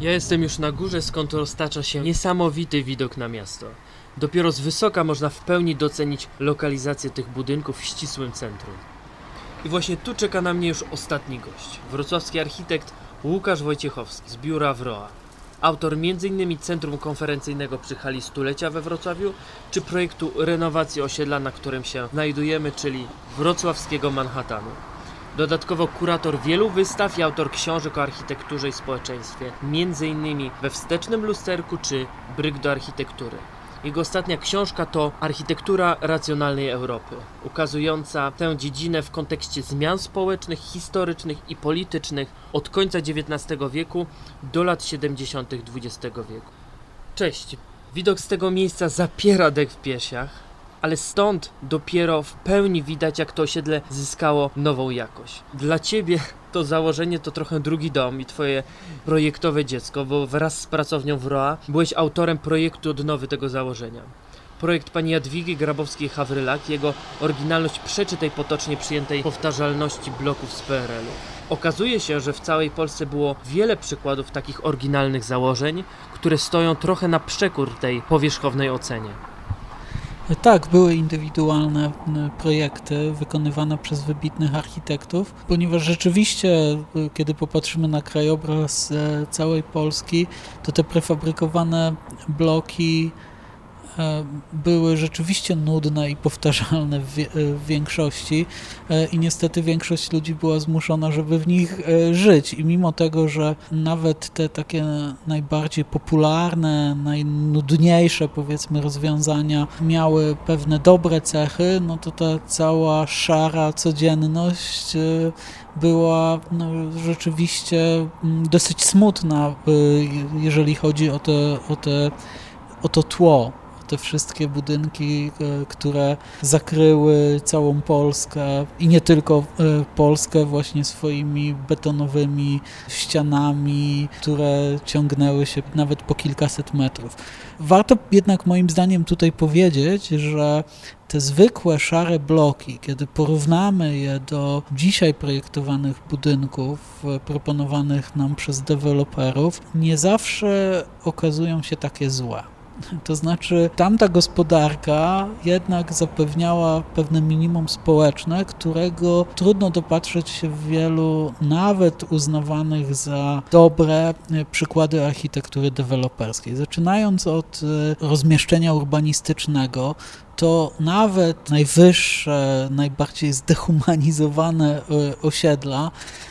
Ja jestem już na górze, skąd roztacza się niesamowity widok na miasto. Dopiero z wysoka można w pełni docenić lokalizację tych budynków w ścisłym centrum. I właśnie tu czeka na mnie już ostatni gość. Wrocławski architekt Łukasz Wojciechowski z biura WROA. Autor m.in. Centrum Konferencyjnego przy hali stulecia we Wrocławiu, czy projektu renowacji osiedla, na którym się znajdujemy, czyli wrocławskiego Manhattanu. Dodatkowo kurator wielu wystaw i autor książek o architekturze i społeczeństwie, m.in. we Wstecznym Lusterku czy Bryk do architektury. Jego ostatnia książka to Architektura racjonalnej Europy, ukazująca tę dziedzinę w kontekście zmian społecznych, historycznych i politycznych od końca XIX wieku do lat 70. XX wieku. Cześć. Widok z tego miejsca zapiera dech w piersiach, ale stąd dopiero w pełni widać, jak to osiedle zyskało nową jakość. Dla ciebie to założenie to trochę drugi dom i twoje projektowe dziecko, bo wraz z pracownią WROA byłeś autorem projektu odnowy tego założenia. Projekt pani Jadwigi Grabowskiej-Hawrylak, jego oryginalność przeczy tej potocznie przyjętej powtarzalności bloków z PRL-u. Okazuje się, że w całej Polsce było wiele przykładów takich oryginalnych założeń, które stoją trochę na przekór tej powierzchownej ocenie. Tak, były indywidualne projekty wykonywane przez wybitnych architektów, ponieważ rzeczywiście, y, kiedy popatrzymy na krajobraz e, całej Polski, to te prefabrykowane bloki e, były rzeczywiście nudne i powtarzalne w, e, większości e, i niestety większość ludzi była zmuszona, żeby w nich e, żyć. I mimo tego, że nawet te takie najbardziej popularne, najnudniejsze powiedzmy rozwiązania miały pewne dobre cechy, no to ta cała szara codzienność e, była no, rzeczywiście mm, dosyć smutna, e, jeżeli chodzi o te, o te o to tło, te wszystkie budynki, e, które zakryły całą Polskę i nie tylko e, Polskę właśnie swoimi betonowymi ścianami, które ciągnęły się nawet po kilkaset metrów. Warto jednak moim zdaniem tutaj powiedzieć, że te zwykłe szare bloki, kiedy porównamy je do dzisiaj projektowanych budynków e, proponowanych nam przez deweloperów, nie zawsze okazują się takie złe. To znaczy, tamta gospodarka jednak zapewniała pewne minimum społeczne, którego trudno dopatrzeć się w wielu, nawet uznawanych za dobre e, przykłady architektury deweloperskiej. Zaczynając od e, rozmieszczenia urbanistycznego, to nawet najwyższe, najbardziej zdehumanizowane e, osiedla,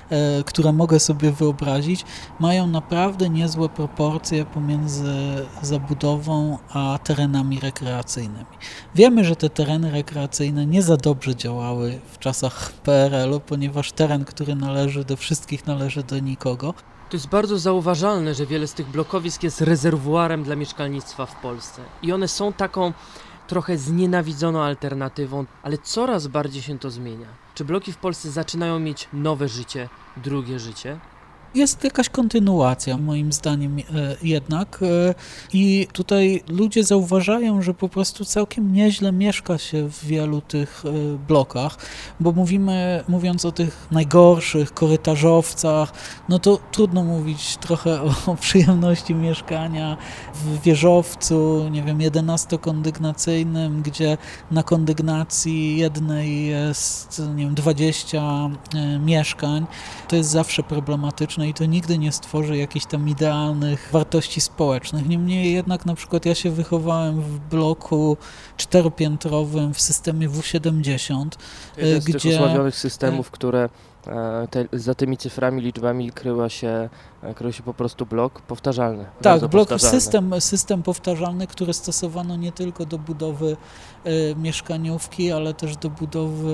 e, które mogę sobie wyobrazić, mają naprawdę niezłe proporcje pomiędzy zabudową a terenami rekreacyjnymi. Wiemy, że te tereny rekreacyjne nie za dobrze działały w czasach PRL-u, ponieważ teren, który należy do wszystkich, należy do nikogo. To jest bardzo zauważalne, że wiele z tych blokowisk jest rezerwuarem dla mieszkalnictwa w Polsce. I one są taką trochę znienawidzoną alternatywą, ale coraz bardziej się to zmienia. Czy bloki w Polsce zaczynają mieć nowe życie, drugie życie? Jest jakaś kontynuacja, moim zdaniem e, jednak. e, I tutaj ludzie zauważają, że po prostu całkiem nieźle mieszka się w wielu tych e, blokach, bo mówimy, mówiąc o tych najgorszych korytarzowcach, no to trudno mówić trochę o, przyjemności mieszkania w wieżowcu, nie wiem, 11-kondygnacyjnym, gdzie na kondygnacji jednej jest, nie wiem, 20 e, mieszkań. To jest zawsze problematyczne i to nigdy nie stworzy jakichś tam idealnych wartości społecznych. Niemniej jednak na przykład ja się wychowałem w bloku czteropiętrowym w systemie W70, Jeden z tych gdzie- osławionych systemów, które e, te, za tymi cyframi, liczbami kryła się, krył się po prostu blok powtarzalny. Tak, blok, powtarzalny. system, system powtarzalny, który stosowano nie tylko do budowy e, mieszkaniówki, ale też do budowy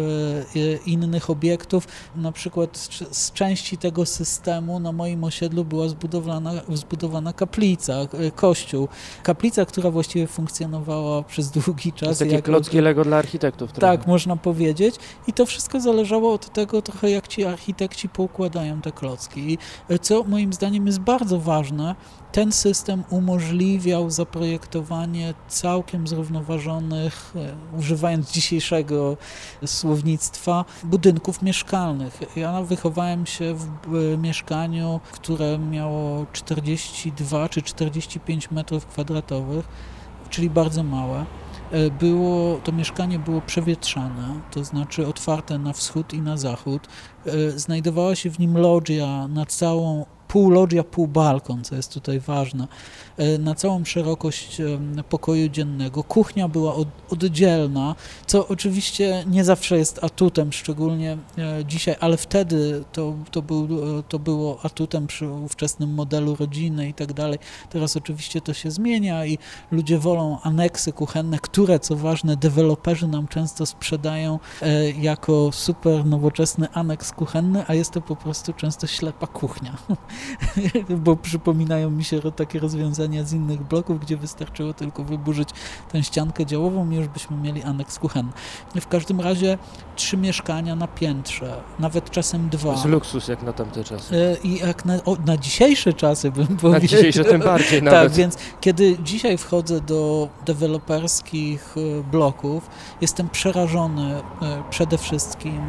e, innych obiektów. Na przykład z- z części tego systemu na moim osiedlu była zbudowana, zbudowana kaplica, e, kościół. Kaplica, która właściwie funkcjonowała przez długi To czas. jest takie klocki Lego dla architektów. trochę. Tak, można powiedzieć. I to wszystko zależało od tego trochę, jak ci architekci poukładają te klocki. I co moim zdaniem jest bardzo ważne, ten system umożliwiał zaprojektowanie całkiem zrównoważonych, e, używając dzisiejszego słownictwa, budynków mieszkalnych. Ja wychowałem się w mieszkaniu, które miało 42 czy 45 metrów kwadratowych, czyli bardzo małe. E, było, to mieszkanie było przewietrzane, to znaczy otwarte na wschód i na zachód. E, znajdowała się w nim loggia na całą pół loggia, pół balkon, co jest tutaj ważne, e, na całą szerokość pokoju dziennego. Kuchnia była oddzielna, co oczywiście nie zawsze jest atutem, szczególnie e, dzisiaj, ale wtedy to, to, był, e, to było atutem przy ówczesnym modelu rodziny i tak dalej. Teraz oczywiście to się zmienia i ludzie wolą aneksy kuchenne, które, co ważne, deweloperzy nam często sprzedają jako super nowoczesny aneks kuchenny, a jest to po prostu często ślepa kuchnia. bo przypominają mi się takie rozwiązania z innych bloków, gdzie wystarczyło tylko wyburzyć tę ściankę działową i już byśmy mieli aneks kuchenny. W każdym razie trzy mieszkania na piętrze, nawet czasem dwa. To jest luksus jak na tamte czasy. E, I jak na, o, na dzisiejsze czasy bym powiedział. Na dzisiejsze tym bardziej nawet. Tak, więc kiedy dzisiaj wchodzę do deweloperskich e, bloków, jestem przerażony e, przede wszystkim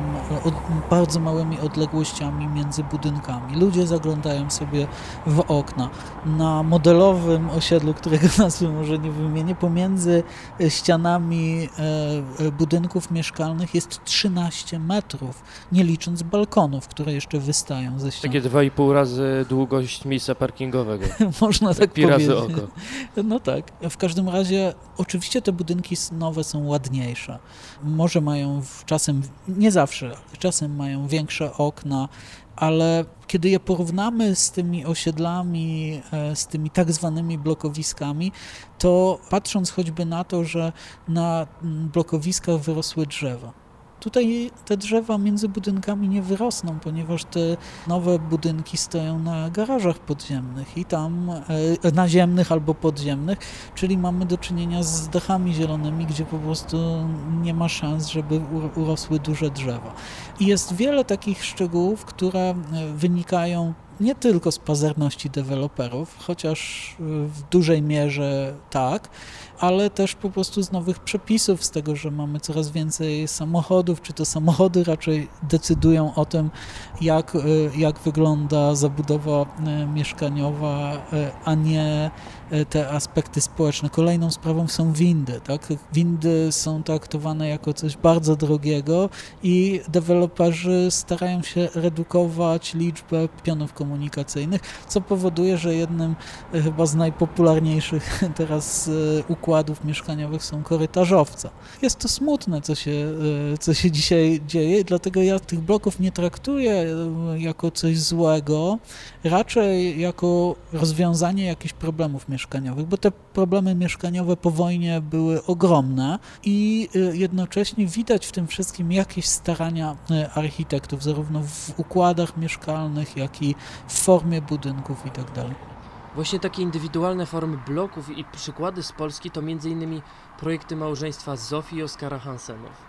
bardzo małymi odległościami między budynkami. Ludzie zaglądają sobie w okna. Na modelowym osiedlu, którego nazwy może nie wymienię, pomiędzy ścianami e, e, budynków mieszkalnych jest 13 metrów, nie licząc balkonów, które jeszcze wystają ze ścian. Takie 2,5 razy długość miejsca parkingowego. Można tak, tak powiedzieć. razy oko. No tak. W każdym razie oczywiście te budynki nowe są ładniejsze. Może mają czasem, nie zawsze, czasem mają większe okna, ale kiedy je porównamy z tymi osiedlami, e, z tymi tak zwanymi blokowiskami, to patrząc choćby na to, że na blokowiskach wyrosły drzewa, Tutaj te drzewa między budynkami nie wyrosną, ponieważ te nowe budynki stoją na garażach podziemnych i tam e, naziemnych albo podziemnych, czyli mamy do czynienia z dachami zielonymi, gdzie po prostu nie ma szans, żeby urosły duże drzewa. I jest wiele takich szczegółów, które e, wynikają nie tylko z pazerności deweloperów, chociaż w dużej mierze tak, ale też po prostu z nowych przepisów, z tego, że mamy coraz więcej samochodów, czy to samochody raczej decydują o tym, jak, e, jak wygląda zabudowa e, mieszkaniowa, a nie te aspekty społeczne. Kolejną sprawą są windy. Tak? Windy są traktowane jako coś bardzo drogiego i deweloperzy starają się redukować liczbę pionów komunikacyjnych, co powoduje, że jednym chyba z najpopularniejszych teraz układów układów mieszkaniowych są korytarzowce. Jest to smutne, co się, e, co się dzisiaj dzieje, dlatego ja tych bloków nie traktuję e, jako coś złego, raczej jako rozwiązanie jakichś problemów mieszkaniowych, bo te problemy mieszkaniowe po wojnie były ogromne i e, jednocześnie widać w tym wszystkim jakieś starania architektów, zarówno w układach mieszkalnych, jak i w formie budynków itd. Tak Właśnie takie indywidualne formy bloków i przykłady z Polski to m.in. projekty małżeństwa Zofii i Oskara Hansenów.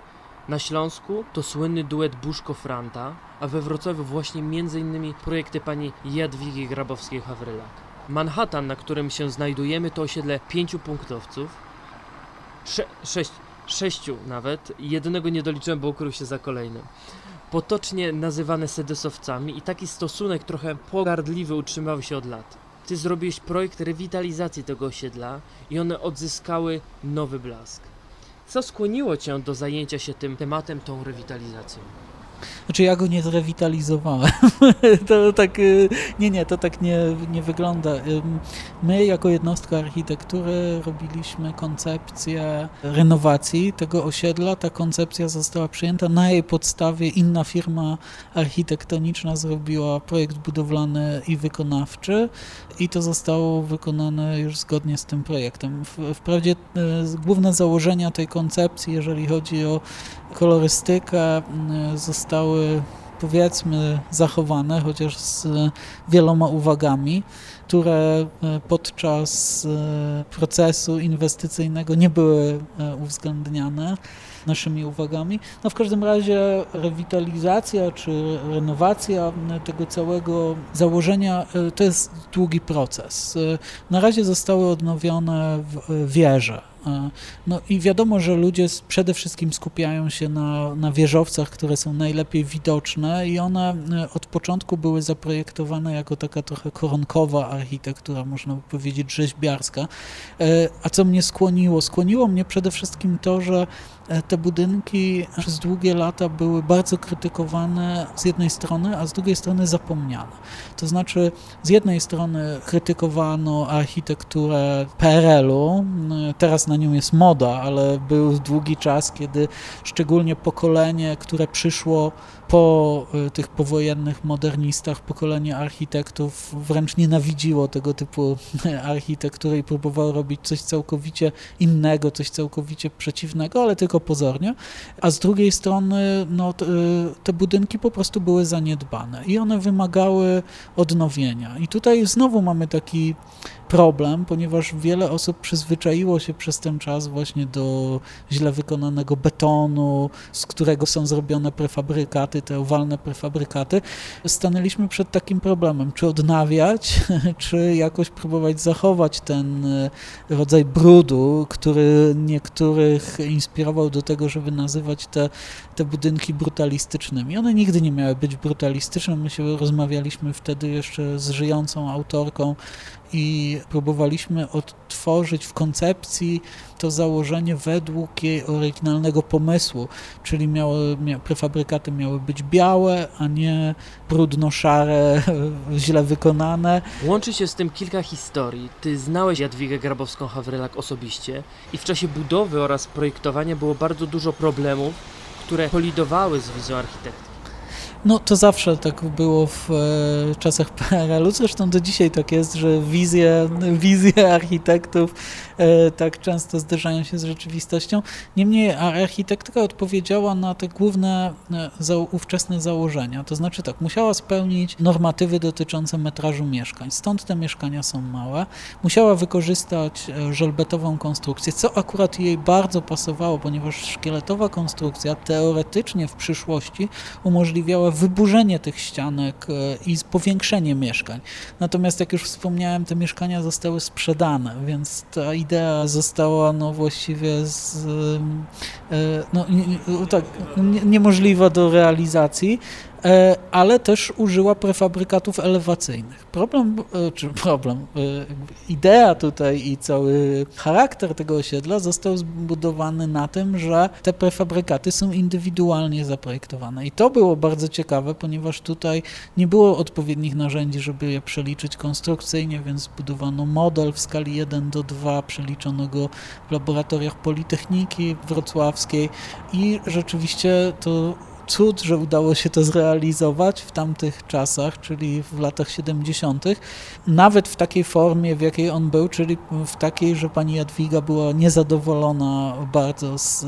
Na Śląsku to słynny duet Buszko-Franta, a we Wrocławiu właśnie m.in. projekty pani Jadwigi Grabowskiej-Hawrylak. Manhattan, na którym się znajdujemy, to osiedle pięciu punktowców, Sze sześć, sześciu nawet, jednego nie doliczyłem, bo ukrył się za kolejnym. Potocznie nazywane sedesowcami i taki stosunek trochę pogardliwy utrzymał się od lat. Ty zrobiłeś projekt rewitalizacji tego osiedla i one odzyskały nowy blask. Co skłoniło cię do zajęcia się tym tematem, tą rewitalizacją? Znaczy ja go nie zrewitalizowałem. to tak, y, nie, nie, to tak nie, nie wygląda. My jako jednostka architektury robiliśmy koncepcję renowacji tego osiedla. Ta koncepcja została przyjęta. Na jej podstawie inna firma architektoniczna zrobiła projekt budowlany i wykonawczy i to zostało wykonane już zgodnie z tym projektem. Wprawdzie y, główne założenia tej koncepcji, jeżeli chodzi o kolorystykę, zostały powiedzmy zachowane, chociaż z wieloma uwagami, które podczas procesu inwestycyjnego nie były uwzględniane naszymi uwagami. No w każdym razie rewitalizacja czy renowacja tego całego założenia to jest długi proces. Na razie zostały odnowione wieże no i wiadomo, że ludzie przede wszystkim skupiają się na, na wieżowcach, które są najlepiej widoczne i one e, od początku były zaprojektowane jako taka trochę koronkowa architektura, można by powiedzieć rzeźbiarska. E, a co mnie skłoniło? Skłoniło mnie przede wszystkim to, że te budynki przez długie lata były bardzo krytykowane z jednej strony, a z drugiej strony zapomniane. To znaczy, z jednej strony krytykowano architekturę PRL-u, teraz na nią jest moda, ale był długi czas, kiedy szczególnie pokolenie, które przyszło po y, tych powojennych modernistach, pokolenie architektów wręcz nienawidziło tego typu architektury i próbowało robić coś całkowicie innego, coś całkowicie przeciwnego, ale tylko pozornie. A z drugiej strony no, y, te budynki po prostu były zaniedbane i one wymagały odnowienia. I tutaj znowu mamy taki problem, ponieważ wiele osób przyzwyczaiło się przez ten czas właśnie do źle wykonanego betonu, z którego są zrobione prefabrykaty, te owalne prefabrykaty. Stanęliśmy przed takim problemem, czy odnawiać, czy jakoś próbować zachować ten e, rodzaj brudu, który niektórych inspirował do tego, żeby nazywać te, te budynki brutalistycznymi. One nigdy nie miały być brutalistyczne. My się rozmawialiśmy wtedy jeszcze z żyjącą autorką i próbowaliśmy odtworzyć w koncepcji to założenie według jej oryginalnego pomysłu, czyli miały, mia, prefabrykaty miały być białe, a nie brudno-szare, źle wykonane. Łączy się z tym kilka historii. Ty znałeś Jadwigę Grabowską-Hawrylak osobiście i w czasie budowy oraz projektowania było bardzo dużo problemów, które kolidowały z wizją architekta. No to zawsze tak było w e, czasach PRL-u, zresztą do dzisiaj tak jest, że wizje, wizje architektów e, tak często zderzają się z rzeczywistością. Niemniej architektura odpowiedziała na te główne e, za, ówczesne założenia, to znaczy tak, musiała spełnić normatywy dotyczące metrażu mieszkań, stąd te mieszkania są małe. Musiała wykorzystać e, żelbetową konstrukcję, co akurat jej bardzo pasowało, ponieważ szkieletowa konstrukcja teoretycznie w przyszłości umożliwiała wyburzenie tych ścianek e, i powiększenie mieszkań. Natomiast jak już wspomniałem, te mieszkania zostały sprzedane, więc ta idea została no właściwie z, e, no, tak, niemożliwa do realizacji. E, ale też użyła prefabrykatów elewacyjnych. Problem, e, czy problem, e, idea tutaj i cały charakter tego osiedla został zbudowany na tym, że te prefabrykaty są indywidualnie zaprojektowane. I to było bardzo ciekawe, ponieważ tutaj nie było odpowiednich narzędzi, żeby je przeliczyć konstrukcyjnie, więc zbudowano model w skali 1 do 2, przeliczono go w laboratoriach Politechniki Wrocławskiej i rzeczywiście to cud, że udało się to zrealizować w tamtych czasach, czyli w latach 70., nawet w takiej formie, w jakiej on był, czyli w takiej, że pani Jadwiga była niezadowolona bardzo z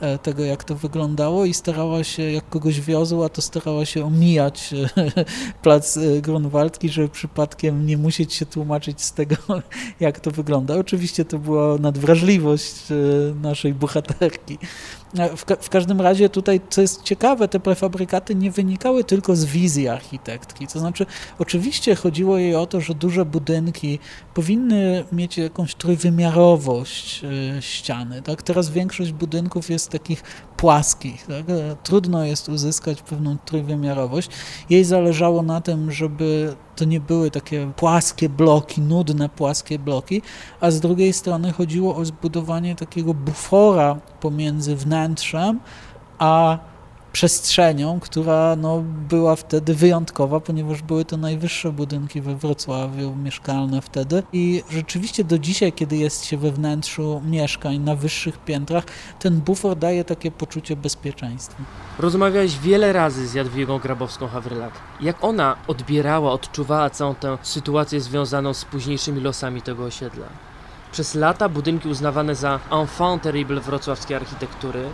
e, tego, jak to wyglądało i starała się, jak kogoś wiozła, to starała się omijać e, plac e, Grunwaldki, żeby przypadkiem nie musieć się tłumaczyć z tego, jak to wygląda. Oczywiście to była nadwrażliwość naszej bohaterki. W, ka w, każdym razie tutaj, co jest ciekawe, te prefabrykaty nie wynikały tylko z wizji architektki. To znaczy, oczywiście chodziło jej o to, że duże budynki powinny mieć jakąś trójwymiarowość y, ściany. Tak? Teraz większość budynków jest takich płaskich. Tak? Trudno jest uzyskać pewną trójwymiarowość. Jej zależało na tym, żeby to nie były takie płaskie bloki, nudne płaskie bloki, a z drugiej strony chodziło o zbudowanie takiego bufora pomiędzy wnętrzem a przestrzenią, która no, była wtedy wyjątkowa, ponieważ były to najwyższe budynki we Wrocławiu, mieszkalne wtedy i rzeczywiście do dzisiaj, kiedy jest się we wnętrzu mieszkań na wyższych piętrach, ten bufor daje takie poczucie bezpieczeństwa. Rozmawiałeś wiele razy z Jadwigą Grabowską-Hawrylak. Jak ona odbierała, odczuwała całą tę sytuację związaną z późniejszymi losami tego osiedla? Przez lata budynki uznawane za enfant terrible wrocławskiej architektury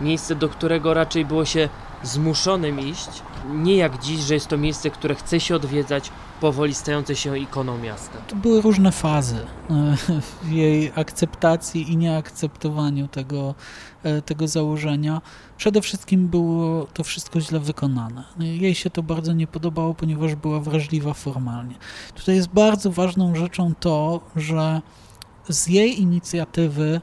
miejsce, do którego raczej było się zmuszonym iść. Nie jak dziś, że jest to miejsce, które chce się odwiedzać, powoli stające się ikoną miasta. To były różne fazy e, w jej akceptacji i nieakceptowaniu tego, e, tego założenia. Przede wszystkim było to wszystko źle wykonane. Jej się to bardzo nie podobało, ponieważ była wrażliwa formalnie. Tutaj jest bardzo ważną rzeczą to, że z jej inicjatywy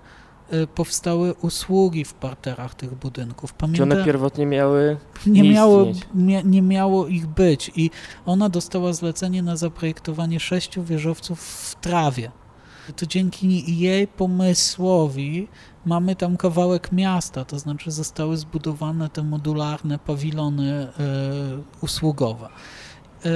powstały usługi w parterach tych budynków. Czy Pamiętam, one pierwotnie miały nie nie miało, istnieć. nie, miało ich być i ona dostała zlecenie na zaprojektowanie sześciu wieżowców w trawie. To dzięki jej pomysłowi mamy tam kawałek miasta, to znaczy zostały zbudowane te modularne pawilony e, usługowe. E,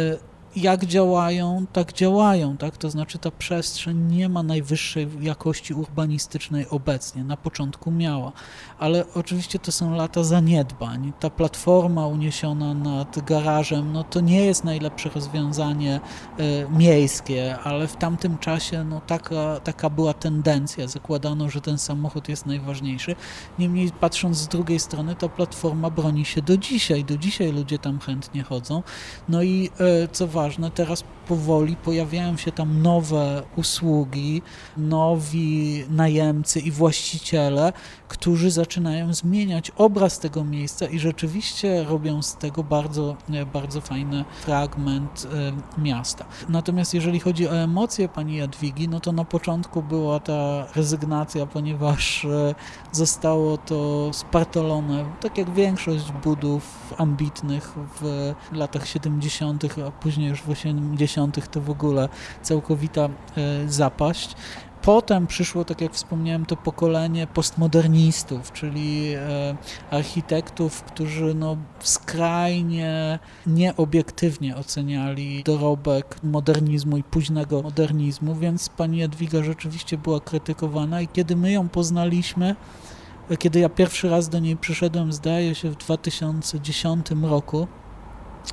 jak działają, tak działają, tak? To znaczy ta przestrzeń nie ma najwyższej jakości urbanistycznej obecnie. Na początku miała, ale oczywiście to są lata zaniedbań. Ta platforma uniesiona nad garażem, no to nie jest najlepsze rozwiązanie e, miejskie, ale w tamtym czasie no taka, taka była tendencja. Zakładano, że ten samochód jest najważniejszy. Niemniej patrząc z drugiej strony, ta platforma broni się do dzisiaj. Do dzisiaj ludzie tam chętnie chodzą. No i e, co ważne, teraz powoli pojawiają się tam nowe usługi, nowi najemcy i właściciele, którzy zaczynają zmieniać obraz tego miejsca i rzeczywiście robią z tego bardzo, e, bardzo fajny fragment e, miasta. Natomiast jeżeli chodzi o emocje pani Jadwigi, no to na początku była ta rezygnacja, ponieważ e, zostało to spartolone, tak jak większość budów ambitnych w latach 70., a później już w 80. to w ogóle całkowita zapaść. Potem przyszło, tak jak wspomniałem, to pokolenie postmodernistów, czyli e, architektów, którzy no, skrajnie nieobiektywnie oceniali dorobek modernizmu i późnego modernizmu, więc pani Jadwiga rzeczywiście była krytykowana i kiedy my ją poznaliśmy, kiedy ja pierwszy raz do niej przyszedłem, zdaje się w 2010 roku,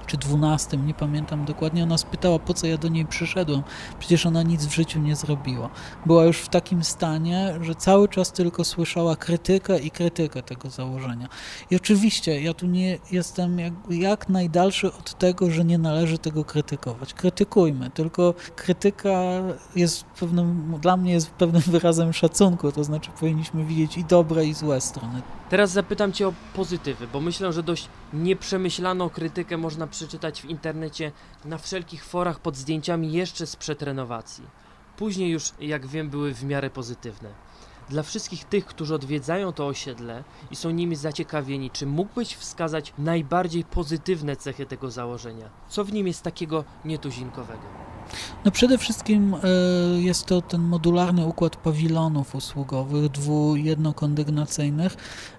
czy 12, nie pamiętam dokładnie, ona spytała, po co ja do niej przyszedłem. Przecież ona nic w życiu nie zrobiła. Była już w takim stanie, że cały czas tylko słyszała krytykę i krytykę tego założenia. I oczywiście, ja tu nie jestem jak, jak najdalszy od tego, że nie należy tego krytykować. Krytykujmy, tylko krytyka jest pewnym, dla mnie jest pewnym wyrazem szacunku, to znaczy powinniśmy widzieć i dobre, i złe strony. Teraz zapytam Cię o pozytywy, bo myślę, że dość nieprzemyślaną krytykę można przeczytać w internecie na wszelkich forach pod zdjęciami jeszcze sprzed renowacji. Później już, jak wiem, były w miarę pozytywne. Dla wszystkich tych, którzy odwiedzają to osiedle i są nimi zaciekawieni, czy mógłbyś wskazać najbardziej pozytywne cechy tego założenia? Co w nim jest takiego nietuzinkowego? No przede wszystkim e, jest to ten modularny układ pawilonów usługowych, dwu-jednokondygnacyjnych,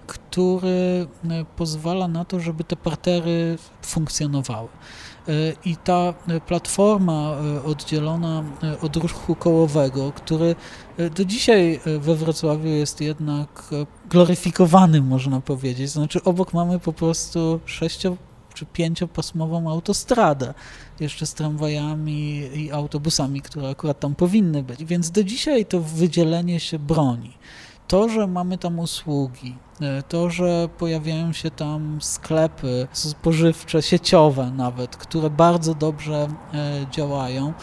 który e, pozwala na to, żeby te partery funkcjonowały. E, I ta e, platforma e, oddzielona od ruchu kołowego, który do dzisiaj we Wrocławiu jest jednak gloryfikowany, można powiedzieć. Znaczy obok mamy po prostu sześcio czy pięciopasmową autostradę, jeszcze z tramwajami i autobusami, które akurat tam powinny być. Więc do dzisiaj to wydzielenie się broni. To, że mamy tam usługi, e, to, że pojawiają się tam sklepy spożywcze, sieciowe nawet, które bardzo dobrze e, działają,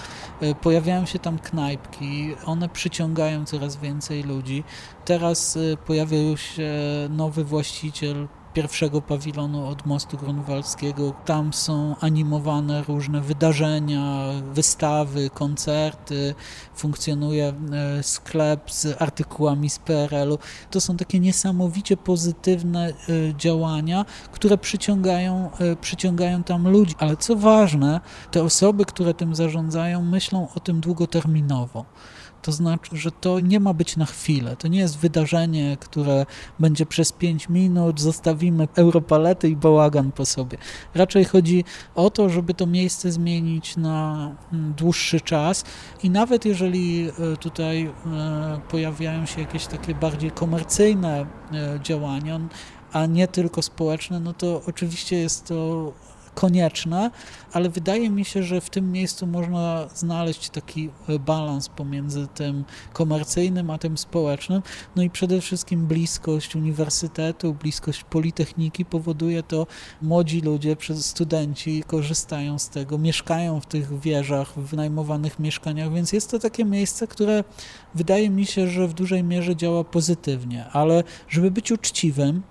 e, pojawiają się tam knajpki, one przyciągają coraz więcej ludzi. Teraz pojawił się nowy właściciel pierwszego pawilonu od mostu grunwaldzkiego. Tam są animowane różne wydarzenia, wystawy, koncerty, funkcjonuje e, sklep z artykułami z PRL-u. To są takie niesamowicie pozytywne e, działania, które przyciągają, e, przyciągają tam ludzi. Ale co ważne, te osoby, które tym zarządzają, myślą o tym długoterminowo. To znaczy, że to nie ma być na chwilę. To nie jest wydarzenie, które będzie przez 5 minut, zostawimy europalety i bałagan po sobie. Raczej chodzi o to, żeby to miejsce zmienić na mm, dłuższy czas i nawet jeżeli e, tutaj e, pojawiają się jakieś takie bardziej komercyjne e, działania, a nie tylko społeczne, no to oczywiście jest to konieczne, ale wydaje mi się, że w tym miejscu można znaleźć taki e, balans pomiędzy tym komercyjnym a tym społecznym. No i przede wszystkim bliskość uniwersytetu, bliskość politechniki powoduje to, młodzi ludzie, studenci korzystają z tego, mieszkają w tych wieżach, w wynajmowanych mieszkaniach, więc jest to takie miejsce, które wydaje mi się, że w dużej mierze działa pozytywnie, ale żeby być uczciwym,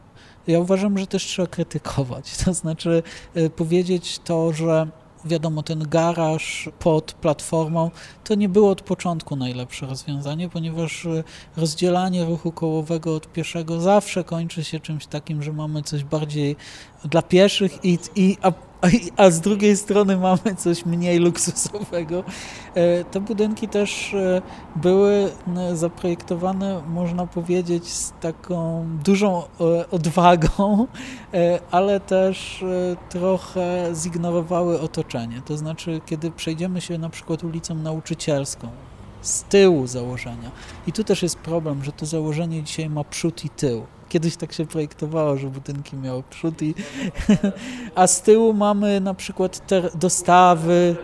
ja uważam, że też trzeba krytykować. To znaczy y, powiedzieć to, że wiadomo, ten garaż pod platformą to nie było od początku najlepsze rozwiązanie, ponieważ y, rozdzielanie ruchu kołowego od pieszego zawsze kończy się czymś takim, że mamy coś bardziej dla pieszych i, i a a z drugiej strony mamy coś mniej luksusowego. E, te budynki też e, były zaprojektowane, można powiedzieć, z taką dużą e, odwagą, ale też trochę zignorowały otoczenie. To znaczy, kiedy przejdziemy się na przykład ulicą nauczycielską, z tyłu założenia. I tu też jest problem, że to założenie dzisiaj ma przód i tył. Kiedyś tak się projektowało, że budynki miały przód i... A z tyłu mamy na przykład dostawy,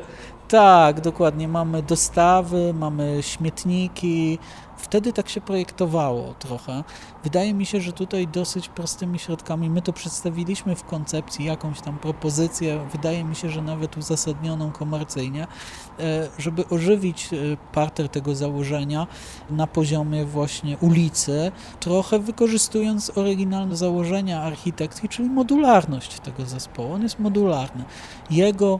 tak, dokładnie. Mamy dostawy, mamy śmietniki, Wtedy tak się projektowało trochę. Wydaje mi się, że tutaj dosyć prostymi środkami, my to przedstawiliśmy w koncepcji, jakąś tam propozycję, wydaje mi się, że nawet uzasadnioną komercyjnie, e, żeby ożywić e, parter tego założenia na poziomie właśnie ulicy, trochę wykorzystując oryginalne założenia architekcji, czyli modularność tego zespołu. On jest modularny. Jego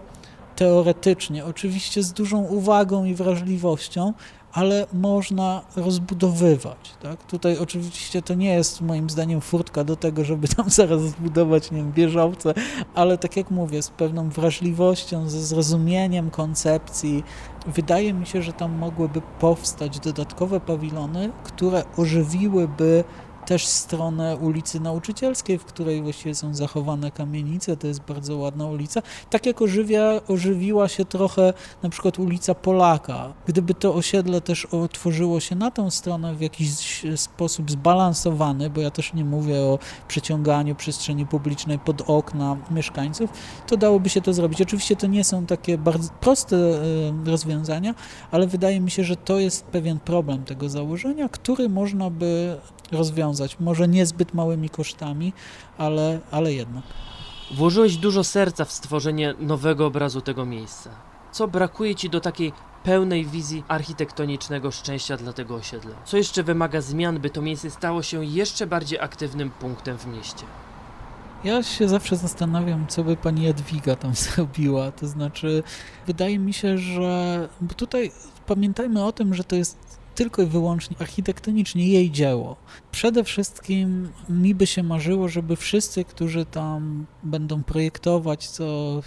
teoretycznie, oczywiście z dużą uwagą i wrażliwością, ale można rozbudowywać. Tak? Tutaj oczywiście to nie jest moim zdaniem furtka do tego, żeby tam zaraz zbudować nie wiem, wieżowce, ale tak jak mówię, z pewną wrażliwością, ze zrozumieniem koncepcji, wydaje mi się, że tam mogłyby powstać dodatkowe pawilony, które ożywiłyby też stronę ulicy Nauczycielskiej, w której właściwie są zachowane kamienice, to jest bardzo ładna ulica. Tak jak ożywia, ożywiła się trochę na przykład ulica Polaka. Gdyby to osiedle też otworzyło się na tą stronę w jakiś sposób zbalansowany, bo ja też nie mówię o przeciąganiu przestrzeni publicznej pod okna mieszkańców, to dałoby się to zrobić. Oczywiście to nie są takie bardzo proste rozwiązania, ale wydaje mi się, że to jest pewien problem tego założenia, który można by rozwiązać. Może niezbyt małymi kosztami, ale, ale jednak. Włożyłeś dużo serca w stworzenie nowego obrazu tego miejsca. Co brakuje ci do takiej pełnej wizji architektonicznego szczęścia dla tego osiedla? Co jeszcze wymaga zmian, by to miejsce stało się jeszcze bardziej aktywnym punktem w mieście? Ja się zawsze zastanawiam, co by pani Jadwiga tam zrobiła. To znaczy, wydaje mi się, że. Bo tutaj pamiętajmy o tym, że to jest tylko i wyłącznie architektonicznie jej dzieło. Przede wszystkim mi by się marzyło, żeby wszyscy, którzy tam będą projektować coś,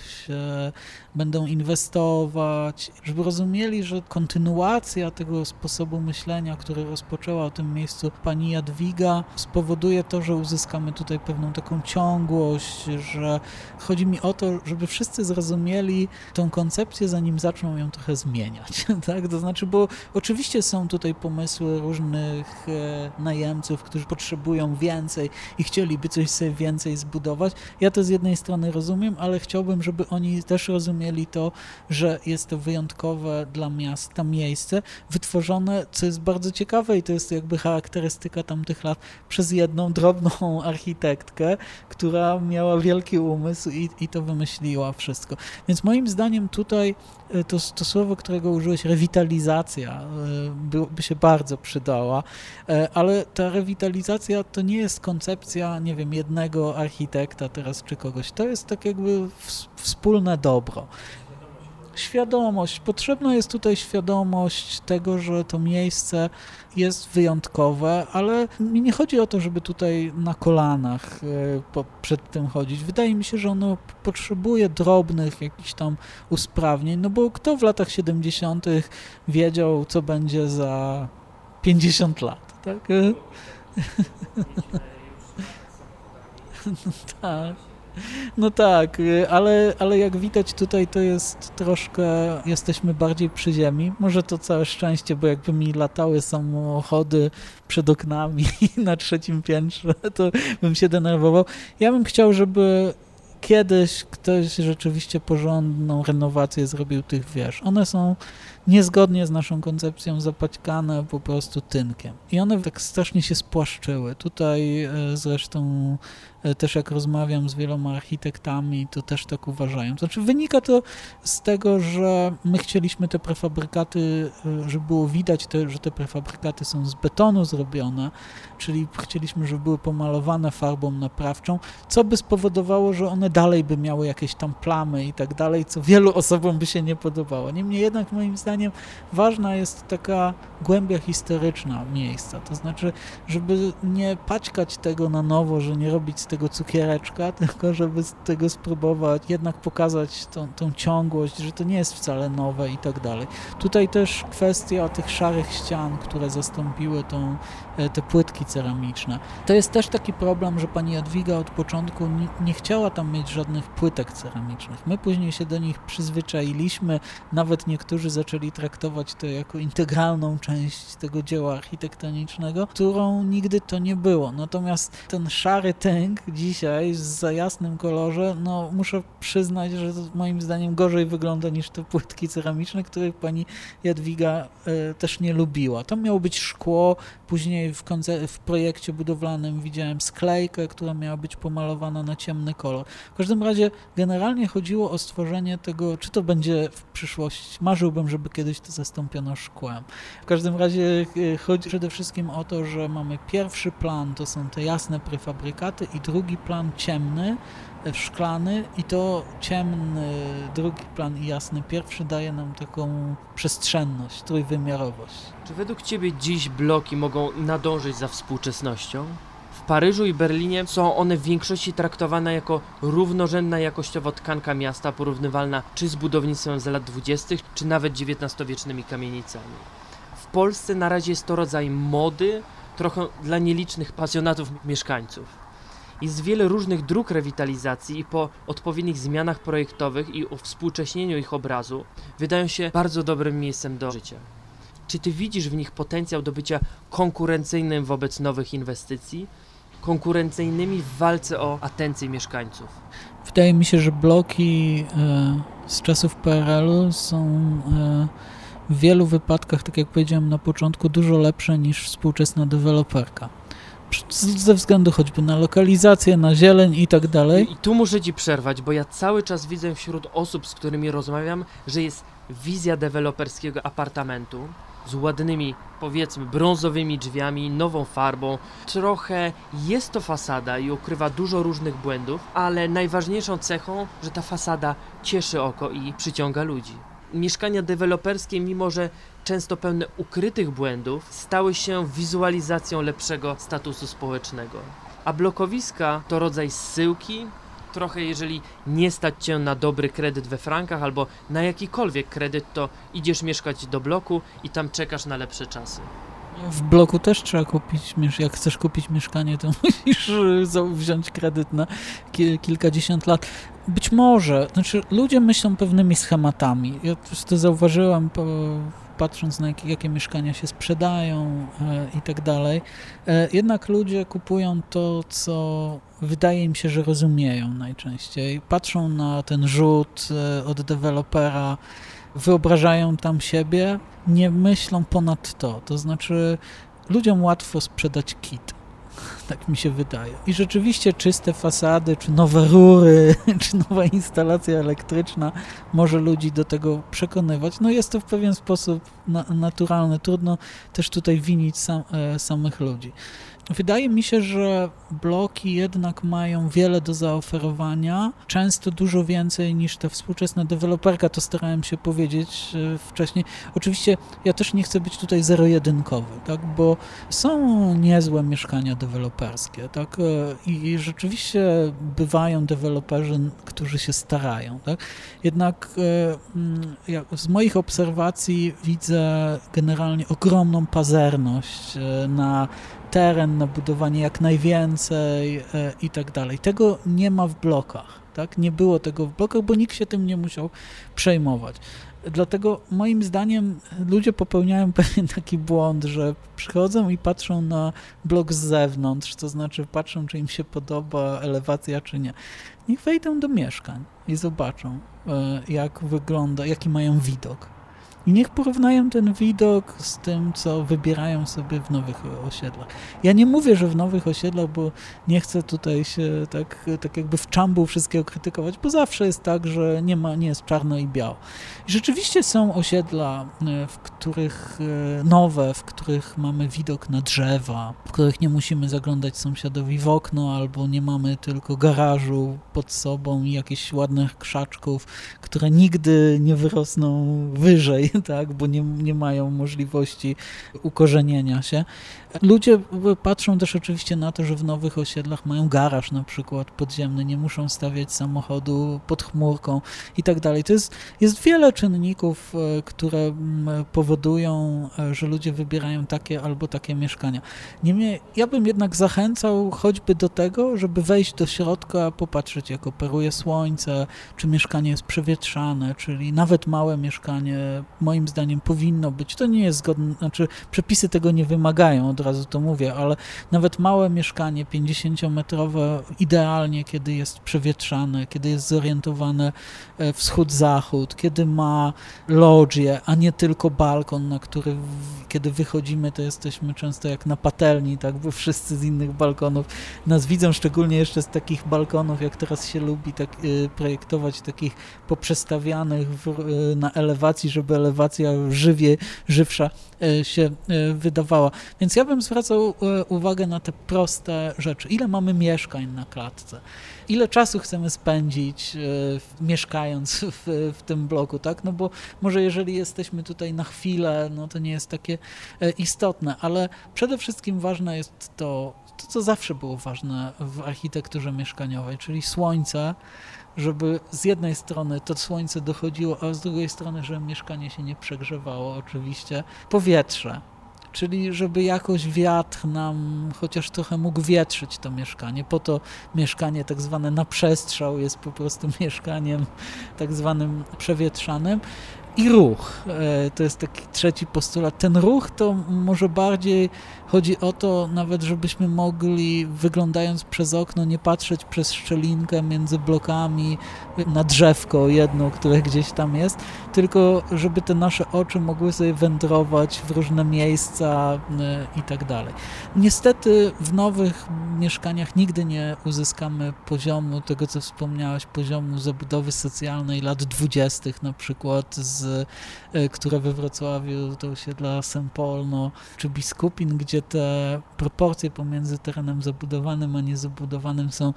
będą inwestować, żeby rozumieli, że kontynuacja tego sposobu myślenia, który rozpoczęła w tym miejscu pani Jadwiga, spowoduje to, że uzyskamy tutaj pewną taką ciągłość, że chodzi mi o to, żeby wszyscy zrozumieli tą koncepcję, zanim zaczną ją trochę zmieniać. tak? To znaczy, bo oczywiście są tutaj pomysły różnych e, najemców, którzy potrzebują więcej i chcieliby coś sobie więcej zbudować. Ja to z jednej strony rozumiem, ale chciałbym, żeby oni też rozumieli to, że jest to wyjątkowe dla miasta miejsce, wytworzone, co jest bardzo ciekawe i to jest jakby charakterystyka tamtych lat, przez jedną drobną architektkę, która miała wielki umysł i, i to wymyśliła wszystko. Więc moim zdaniem tutaj to, to słowo, którego użyłeś, rewitalizacja, e, by, by się bardzo przydała, e, ale ta rewitalizacja to nie jest koncepcja, nie wiem, jednego architekta teraz czy kogoś, to jest tak jakby wspólne dobro świadomość. Potrzebna jest tutaj świadomość tego, że to miejsce jest wyjątkowe, ale mi nie chodzi o to, żeby tutaj na kolanach e, przed tym chodzić. Wydaje mi się, że ono potrzebuje drobnych jakichś tam usprawnień, no bo kto w latach 70. wiedział, co będzie za 50 lat, tak? tak. No tak, ale, ale jak widać tutaj to jest troszkę, jesteśmy bardziej przy ziemi. Może to całe szczęście, bo jakby mi latały samochody przed oknami na trzecim piętrze, to bym się denerwował. Ja bym chciał, żeby kiedyś ktoś rzeczywiście porządną renowację zrobił tych wież. One są niezgodnie z naszą koncepcją zapaćkane po prostu tynkiem. I one tak strasznie się spłaszczyły. Tutaj e, zresztą też jak rozmawiam z wieloma architektami, to też tak uważają. Znaczy wynika to z tego, że my chcieliśmy te prefabrykaty, e, żeby było widać, te, że te prefabrykaty są z betonu zrobione, czyli chcieliśmy, żeby były pomalowane farbą naprawczą, co by spowodowało, że one dalej by miały jakieś tam plamy i tak dalej, co wielu osobom by się nie podobało. Niemniej jednak moim zdaniem ważna jest taka głębia historyczna miejsca, to znaczy, żeby nie paćkać tego na nowo, że nie robić z tego cukiereczka, tylko żeby z tego spróbować jednak pokazać tą, tą ciągłość, że to nie jest wcale nowe i tak dalej. Tutaj też kwestia tych szarych ścian, które zastąpiły tą, e, te płytki ceramiczne. To jest też taki problem, że pani Jadwiga od początku nie, nie chciała tam mieć żadnych płytek ceramicznych. My później się do nich przyzwyczailiśmy, nawet niektórzy zaczęli traktować to jako integralną część tego dzieła architektonicznego, którą nigdy to nie było. Natomiast ten szary tęg dzisiaj za jasnym kolorze, no muszę przyznać, że moim zdaniem gorzej wygląda niż te płytki ceramiczne, których pani Jadwiga y, też nie lubiła. To miało być szkło, później w, w projekcie budowlanym widziałem sklejkę, która miała być pomalowana na ciemny kolor. W każdym razie generalnie chodziło o stworzenie tego, czy to będzie w przyszłości. Marzyłbym, żeby kiedyś to zastąpiono szkłem. W każdym razie e, chodzi przede wszystkim o to, że mamy pierwszy plan, to są te jasne prefabrykaty i drugi plan ciemny, e, szklany i to ciemny drugi plan i jasny pierwszy daje nam taką przestrzenność, trójwymiarowość. Czy według Ciebie dziś bloki mogą nadążyć za współczesnością? W Paryżu i Berlinie są one w większości traktowane jako równorzędna jakościowo tkanka miasta, porównywalna czy z budownictwem z lat 20., czy nawet XIX-wiecznymi kamienicami. W Polsce na razie jest to rodzaj mody, trochę dla nielicznych pasjonatów mieszkańców. Jest wiele różnych dróg rewitalizacji i po odpowiednich zmianach projektowych i współcześnieniu ich obrazu wydają się bardzo dobrym miejscem do życia. Czy ty widzisz w nich potencjał do bycia konkurencyjnym wobec nowych inwestycji? Konkurencyjnymi w walce o atencję mieszkańców? Wydaje mi się, że bloki e, z czasów PRL-u są e, w wielu wypadkach, tak jak powiedziałem na początku, dużo lepsze niż współczesna deweloperka. Ze względu choćby na lokalizację, na zieleń i tak dalej. I tu muszę ci przerwać, bo ja cały czas widzę wśród osób, z którymi rozmawiam, że jest wizja deweloperskiego apartamentu z ładnymi, powiedzmy, brązowymi drzwiami, nową farbą. Trochę jest to fasada i ukrywa dużo różnych błędów, ale najważniejszą cechą, że ta fasada cieszy oko i przyciąga ludzi. Mieszkania deweloperskie, mimo że często pełne ukrytych błędów, stały się wizualizacją lepszego statusu społecznego. A blokowiska to rodzaj zsyłki, trochę jeżeli nie stać cię na dobry kredyt we frankach albo na jakikolwiek kredyt, to idziesz mieszkać do bloku i tam czekasz na lepsze czasy. W bloku też trzeba kupić, jak chcesz kupić mieszkanie, to musisz wziąć kredyt na kilkadziesiąt lat. Być może, znaczy ludzie myślą pewnymi schematami. Ja to zauważyłem po, patrząc na jakie, jakie mieszkania się sprzedają e, i tak dalej. E, jednak ludzie kupują to, co wydaje im się, że rozumieją najczęściej. Patrzą na ten rzut e, od dewelopera, wyobrażają tam siebie, nie myślą ponad to. To znaczy, ludziom łatwo sprzedać kit. Tak mi się wydaje. I rzeczywiście czyste fasady, czy nowe rury, czy nowa instalacja elektryczna może ludzi do tego przekonywać. No jest to w pewien sposób na naturalne. Trudno też tutaj winić sam, e, samych ludzi. Wydaje mi się, że bloki jednak mają wiele do zaoferowania, często dużo więcej niż ta współczesna deweloperka, to starałem się powiedzieć e, wcześniej. Oczywiście ja też nie chcę być tutaj zero-jedynkowy, tak, bo są niezłe mieszkania deweloperskie, tak, e, i, rzeczywiście bywają deweloperzy, którzy się starają, tak, jednak e, z moich obserwacji widzę generalnie ogromną pazerność na teren na budowanie jak najwięcej i tak dalej. Tego nie ma w blokach. Tak? Nie było tego w blokach, bo nikt się tym nie musiał przejmować. Dlatego moim zdaniem ludzie popełniają pewien taki błąd, że przychodzą i patrzą na blok z zewnątrz, to znaczy patrzą, czy im się podoba elewacja, czy nie. Niech wejdą do mieszkań i zobaczą, e, jak wygląda, jaki mają widok. I niech porównają ten widok z tym, co wybierają sobie w nowych osiedlach. Ja nie mówię, że w nowych osiedlach, bo nie chcę tutaj się tak, tak jakby w czambu wszystkiego krytykować, bo zawsze jest tak, że nie, ma, nie jest czarno i biało. I rzeczywiście są osiedla, e, w których e, nowe, w których mamy widok na drzewa, w których nie musimy zaglądać sąsiadowi w okno, albo nie mamy tylko garażu pod sobą i jakichś ładnych krzaczków, które nigdy nie wyrosną wyżej tak, bo nie, nie mają możliwości ukorzenienia się. Ludzie patrzą też oczywiście na to, że w nowych osiedlach mają garaż na przykład podziemny, nie muszą stawiać samochodu pod chmurką i tak dalej. To jest, jest wiele czynników, e, które powodują, e, że ludzie wybierają takie albo takie mieszkania. Niemniej ja bym jednak zachęcał choćby do tego, żeby wejść do środka, popatrzeć jak operuje słońce, czy mieszkanie jest przewietrzane, czyli nawet małe mieszkanie moim zdaniem powinno być. To nie jest zgodne, znaczy przepisy tego nie wymagają od razu to mówię, ale nawet małe mieszkanie 50-metrowe idealnie, kiedy jest przewietrzane, kiedy jest zorientowane e, wschód-zachód, kiedy ma lodzie, a nie tylko balkon, na który kiedy wychodzimy, to jesteśmy często jak na patelni, tak, bo wszyscy z innych balkonów nas widzą, szczególnie jeszcze z takich balkonów, jak teraz się lubi tak, y, projektować, takich poprzestawianych w, y, na elewacji, żeby elewacja żywie, żywsza się wydawała. Więc ja bym zwracał uwagę na te proste rzeczy. Ile mamy mieszkań na klatce? ile czasu chcemy spędzić e, mieszkając w, w, tym bloku, tak? No bo może jeżeli jesteśmy tutaj na chwilę, no to nie jest takie e, istotne, ale przede wszystkim ważne jest to, to co zawsze było ważne w architekturze mieszkaniowej, czyli słońce, żeby z jednej strony to słońce dochodziło, a z drugiej strony, żeby mieszkanie się nie przegrzewało oczywiście, powietrze, czyli żeby jakoś wiatr nam chociaż trochę mógł wietrzyć to mieszkanie. Po to mieszkanie tak zwane na przestrzał jest po prostu mieszkaniem tak zwanym przewietrzanym. I ruch, e, to jest taki trzeci postulat. Ten ruch to może bardziej chodzi o to nawet, żebyśmy mogli wyglądając przez okno nie patrzeć przez szczelinkę między blokami na drzewko jedno, które gdzieś tam jest, tylko żeby te nasze oczy mogły sobie wędrować w różne miejsca e, i tak dalej. Niestety w nowych mieszkaniach nigdy nie uzyskamy poziomu tego, co wspomniałaś, poziomu zabudowy socjalnej lat dwudziestych na przykład z E, które we Wrocławiu to osiedla Sempolno czy Biskupin, gdzie te proporcje pomiędzy terenem zabudowanym a niezabudowanym są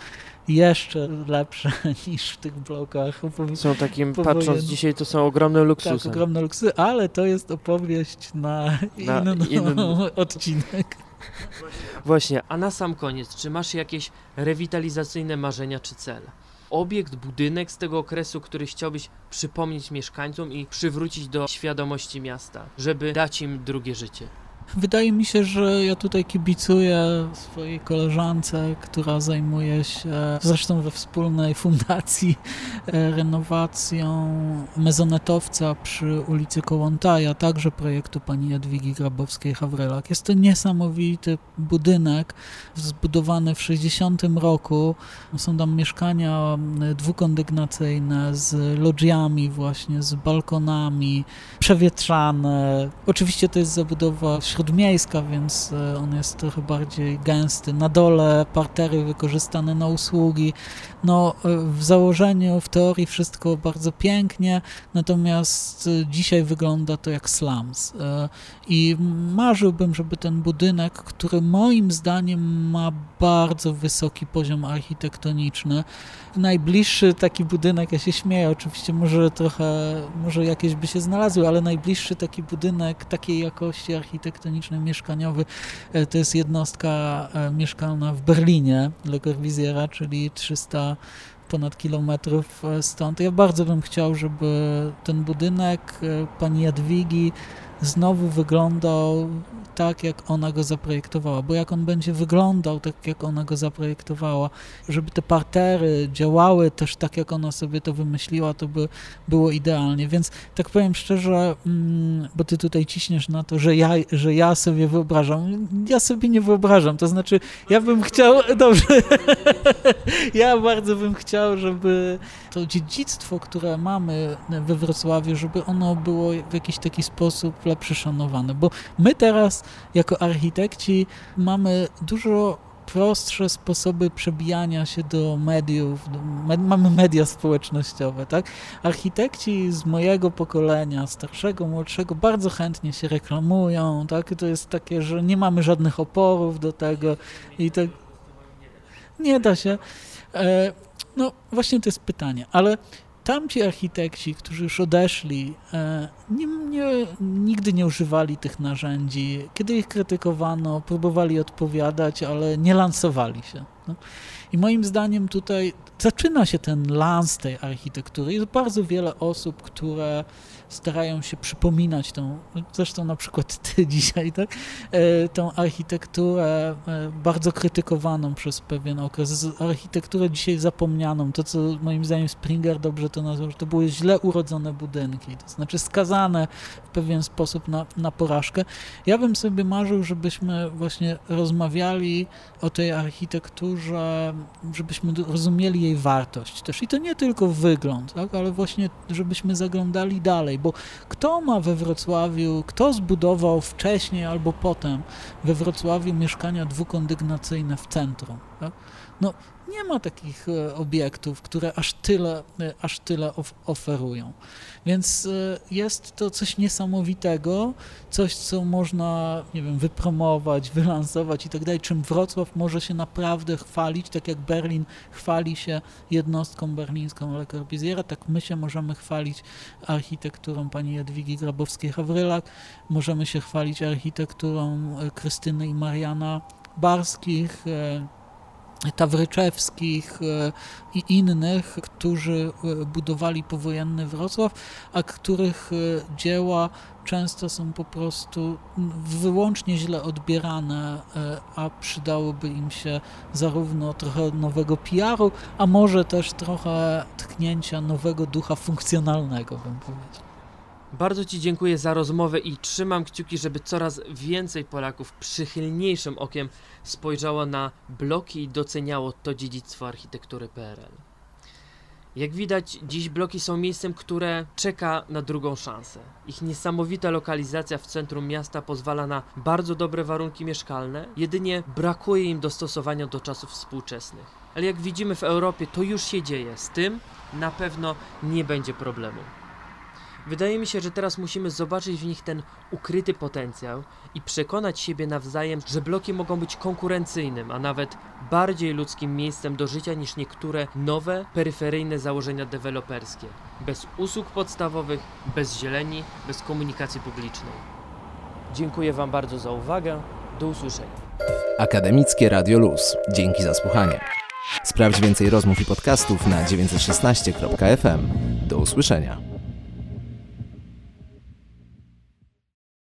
jeszcze lepsze niż w tych blokach. Są takim, patrząc dzisiaj, to są ogromne luksusy. Tak, ogromne luksusy, ale to jest opowieść na, na inny, inny odcinek. Właśnie, a na sam koniec, czy masz jakieś rewitalizacyjne marzenia czy cele? obiekt, budynek z tego okresu, który chciałbyś przypomnieć mieszkańcom i przywrócić do świadomości miasta, żeby dać im drugie życie? Wydaje mi się, że ja tutaj kibicuję swojej koleżance, która zajmuje się zresztą we wspólnej fundacji e, renowacją mezonetowca przy ulicy Kołątaja, także projektu pani Jadwigi Grabowskiej-Hawrelak. Jest to niesamowity budynek zbudowany w 60 roku. Są tam mieszkania dwukondygnacyjne z lodżiami właśnie, z balkonami, przewietrzane. Oczywiście to jest zabudowa śródmiejska, więc e, on jest trochę bardziej gęsty. Na dole partery wykorzystane na usługi. No, e, w założeniu, w teorii wszystko bardzo pięknie, natomiast e, dzisiaj wygląda to jak slums. I marzyłbym, żeby ten budynek, który moim zdaniem ma bardzo wysoki poziom architektoniczny, najbliższy taki budynek, ja się śmieję, oczywiście może trochę, może jakieś by się znalazły, ale najbliższy taki budynek takiej jakości architektonicznej, mieszkaniowy, e, to jest jednostka e, mieszkalna w Berlinie, Le czyli 300 ponad kilometrów e, stąd. Ja bardzo bym chciał, żeby ten budynek pani Jadwigi znowu wyglądał tak, jak ona go zaprojektowała, bo jak on będzie wyglądał tak, jak ona go zaprojektowała, żeby te partery działały też tak, jak ona sobie to wymyśliła, to by było idealnie. Więc tak powiem szczerze, mm, bo ty tutaj ciśniesz na to, że ja, że ja sobie wyobrażam. Ja sobie nie wyobrażam, to znaczy ja bym chciał, dobrze, ja bardzo bym chciał, żeby to dziedzictwo, które mamy we Wrocławiu, żeby ono było w jakiś taki sposób lepsze szanowane, bo my teraz jako architekci mamy dużo prostsze sposoby przebijania się do mediów, med, mamy media społecznościowe, tak? Architekci z mojego pokolenia, starszego, młodszego, bardzo chętnie się reklamują, tak? To jest takie, że nie mamy żadnych oporów do tego i tak nie da się. No właśnie to jest pytanie, ale tamci architekci, którzy już odeszli, e, nie, nie, nigdy nie używali tych narzędzi. Kiedy ich krytykowano, próbowali odpowiadać, ale nie lansowali się. No. I moim zdaniem tutaj zaczyna się ten lans tej architektury. Jest bardzo wiele osób, które starają się przypominać tą, zresztą na przykład ty dzisiaj, tak, e, tą architekturę e, bardzo krytykowaną przez pewien okres, architekturę dzisiaj zapomnianą, to co moim zdaniem Springer dobrze to nazwał, że to były źle urodzone budynki, to znaczy skazane w pewien sposób na, na porażkę. Ja bym sobie marzył, żebyśmy właśnie rozmawiali o tej architekturze, żebyśmy rozumieli jej wartość też. I to nie tylko wygląd, tak, ale właśnie żebyśmy zaglądali dalej, bo kto ma we Wrocławiu, kto zbudował wcześniej albo potem we Wrocławiu mieszkania dwukondygnacyjne w centrum? Tak? No, nie ma takich e, obiektów, które aż tyle, e, aż tyle oferują. Więc e, jest to coś niesamowitego, coś, co można, nie wiem, wypromować, wylansować i tak dalej, czym Wrocław może się naprawdę chwalić, tak jak Berlin chwali się jednostką berlińską Le Corbusiera, tak my się możemy chwalić architekturą pani Jadwigi Grabowskiej-Hawrylak, możemy się chwalić architekturą Krystyny i Mariana Barskich, Tawryczewskich e, i innych, którzy e, budowali powojenny Wrocław, a których e, dzieła często są po prostu wyłącznie źle odbierane, a przydałoby im się zarówno trochę nowego PR-u, a może też trochę tknięcia nowego ducha funkcjonalnego, bym powiedział. Bardzo Ci dziękuję za rozmowę i trzymam kciuki, żeby coraz więcej Polaków przychylniejszym okiem spojrzało na bloki i doceniało to dziedzictwo architektury PRL. Jak widać, dziś bloki są miejscem, które czeka na drugą szansę. Ich niesamowita lokalizacja w centrum miasta pozwala na bardzo dobre warunki mieszkalne, jedynie brakuje im dostosowania do czasów współczesnych. Ale jak widzimy w Europie, to już się dzieje. Z tym na pewno nie będzie problemu. Wydaje mi się, że teraz musimy zobaczyć w nich ten ukryty potencjał i przekonać siebie nawzajem, że bloki mogą być konkurencyjnym, a nawet bardziej ludzkim miejscem do życia niż niektóre nowe, peryferyjne założenia deweloperskie. Bez usług podstawowych, bez zieleni, bez komunikacji publicznej. Dziękuję Wam bardzo za uwagę. Do usłyszenia. Akademickie Radio Luz. Dzięki za słuchanie. Sprawdź więcej rozmów i podcastów na 916.fm. Do usłyszenia.